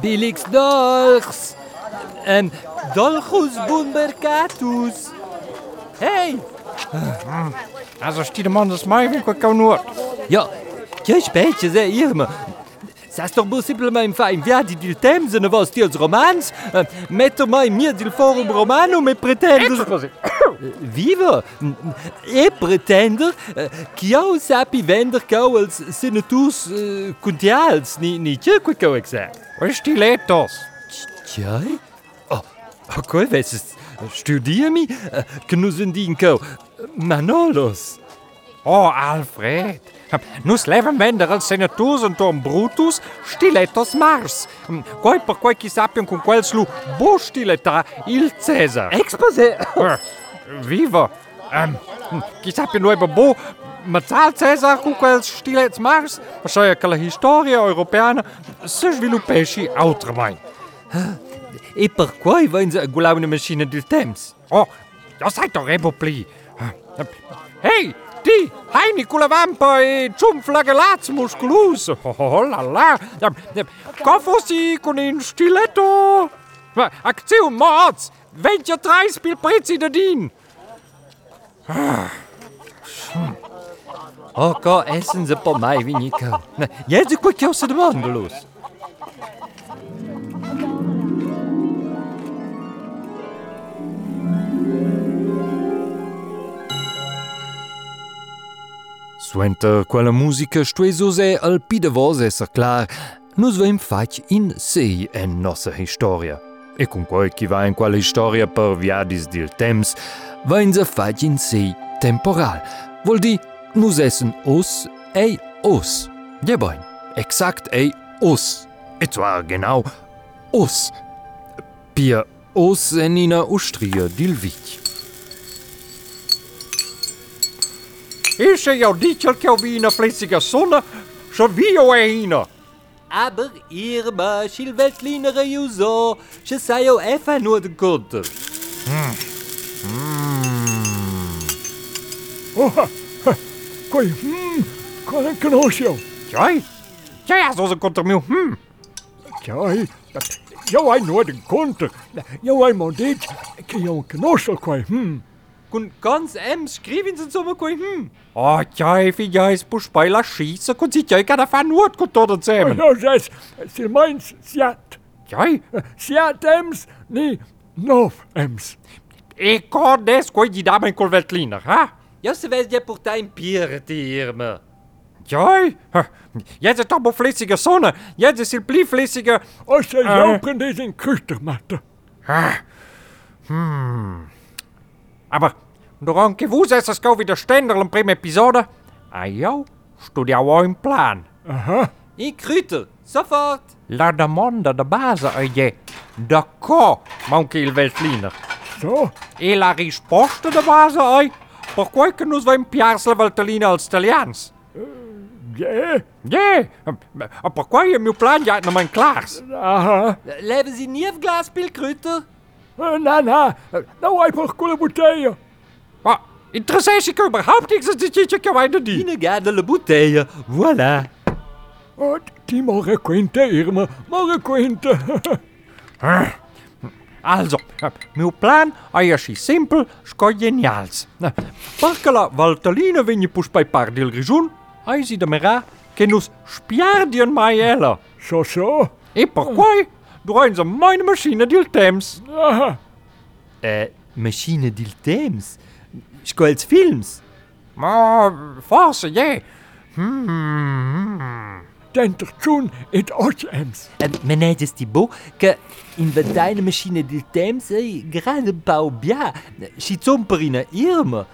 Bilix dolgs. En dolgus boembercatus. Hey! Also, Stiedemann, das mache ich mit kaum nur. Ja, que spetje, zei Irma. Ça se torbo simplement fa inviati dil Temse, ne de tios romans, metto mai mia dil forum romanum e pretendus... Ecco così. Viva! E pretender che io sappi vender cau als senators uh, contials, ni, ni c'è quel cau exact. Wo ist die Letos? Tjai? Oh, ok, ves studiami, uh, che nu sind in cau Manolos. Oh, Alfred. Nus leven vender als senators und Tom Brutus stilettos Mars. Quai per quai chi sappion con quel slu bo stiletta il Cesar. Exposé! Viva! Um, ik heb je nooit bebo. Metal César cuca stilets mars, așa e că la istoria europeană se svilupe și altre. E per quoi voin ze gulau ne machine du temps? Oh, ja seid doch ebo pli. Hey, ti, hai Nicola Vampa e zum musculus. Oh la la. Cofosi con un stiletto. Aktion moț, 23 spil preții de din. Ok, essen mai vinica. Jetzt quel che se los. Suenter quella musica stuesose al pide vos esser clar, nus veim fac in sei en nossa historia. E con quel chi va in quella historia per viadis dil temps, va in se fac in sei temporal. Vol di, nus essen os ei os. Ja boin, exakt ei os. Et zwar genau os. Pia os en ina ustria dil vic. Ist ja dichel che wie in flüssiger Sonne, schon wie o einer. aber Irma, Silvetlin Reuso, Shesayo Efa nur de Hm. Oha, koi, hmm, koi een knoosje. Joi, ja, ja, zoals een kontermiel, hmm. Joi, dat, jou een noorden konter, jou een mondeet, een koi, hm. Und ganz em skrivin sind sommer koi hm. Oh, jai, wie ja is puspei la schieße, kon si jai kada fan nur kon tot zusammen. No, das, sie meins, siat. Jai, Siat ems, ni, nov ems. e kon des koi di dame in kolveltliner, ha? Ja, se weiß ja porta in Pier, die Irma. Jai, jetzt ist aber flüssige Sonne, jetzt ist il pli flüssige... O se Eh. jopen des in Küstermatte. Aber, Rendezvous zesers go de ständer en prima episode. Ah jou, studiavo in plan. Aha. In kruter, sofort. La domanda de base ah è je. Da ko, manca il veltliner. So? E la risposta de base è... Per quel che nus vaim piars la veltliner als italians. Euh, yeah. Yeah. Per quel je mio plan ja nog mijn klaars. Aha. Leven ze niet glas, Pilkruter? Uh, na, na. Euh, nou, hij per koele bouteille. Interessante überhaupt nichts, das ist ja meine die. Eine gerne Buteille, voilà. Und die mache Quinte, Irma, mache Quinte. Also, meu plan é assim simples, sco genials. Porque la Valtalina venne pus pai par del grijun, aí si demerá que nos spiardien mai ela. So, so. E eh, per quai, droin ze meine machine del temps. Ah. Eh, machine del temps? Skolz Films. Ma, forse, ja. denter tun et och ems. Äh, men het is die bo que inventai una Maschine del Temps e gerade un pau bia. Si zomperina Irma.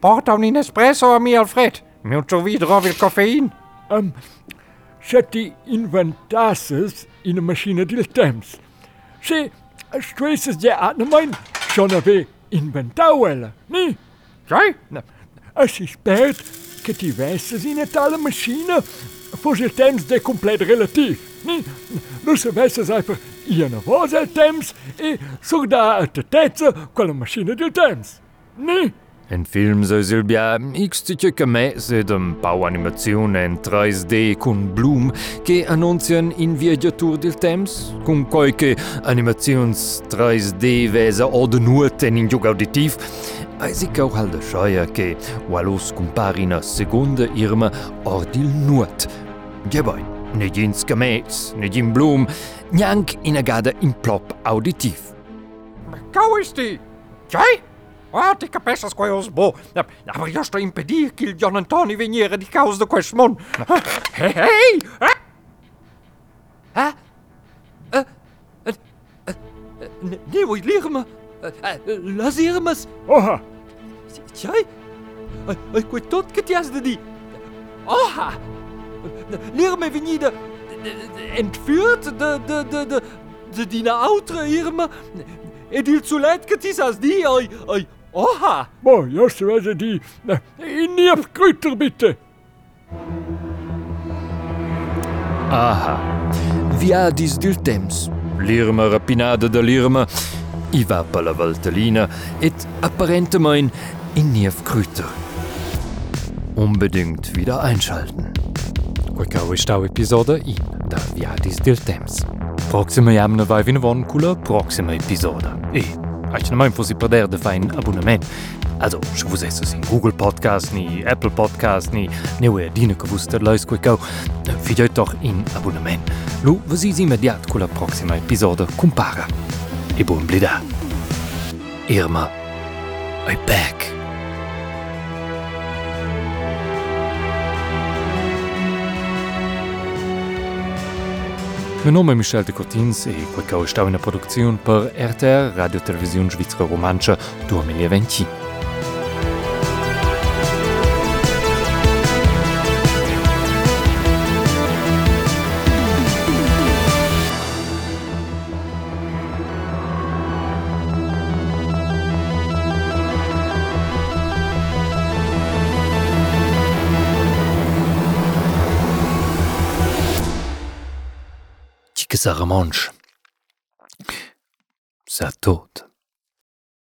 Porta un espresso a mi Alfred. Mi ho già wieder auf il caffein. Um, se ti inventasses in a machine del temps. Se stresses je aan mein schon ave Inventou ela, né? Sei? Não. Assim que tivesses em tal máquina, fosse temps de completo relativo, né? Não soubesses einfach ia na voz o tempo e surdar a teteza com a máquina do tempo, né? En film se Silbia x que mese dem Bauanimazione en 3D cun Blum che annuncian in viaggiatur del temps, cun qualche animazions 3D vesa o de nuot en in auditiv, Eisic auch hal de Scheier che wallos compari na seconda Irma ordil nuot. Geboi, ne gins gemets, ne gin Blum, neanc in agada in plop auditiv. Cau ist die? Ah, Guarde cabeças com os bo. Mas eu estou a impedir que o John Antônio venha de causa do questão. Ei! Ah? Nieuwe lirme. Las irmes. Oha! Tjai? Ik weet tot que tias de Oha! Lirme venida. Eh, eh, Entführt de, de, de, de, de dina outre irme. Et il zu leid que die. Ai, ai, oha! bo, just wese die. äh, In Nief Grüter bitte. Aha. Via dis dil temps. L'irma rapinada da l'irma, i va per la Valtellina et apparentemein in Krüter. Unbedingt wieder einschalten. Qualcau stau episode in da Via dis dil temps. Proxima jamna vai vin von cula proxima episode. E, Rechtmain wo si perder de fein Abonnement. Also wo se sinn Google Podcast nie Apple Podcast nie neue Dine gewusst leis go go fiet doch in Abonnement. Lo wo si si mediat cool proxima Episode compara. E bon blida. Irma, I back. Me nome Michel de Cotins e quei cao stau una produziun per RTR Radiotelevision Svizzera Romancia 2020. que ça remanche. Ça toute.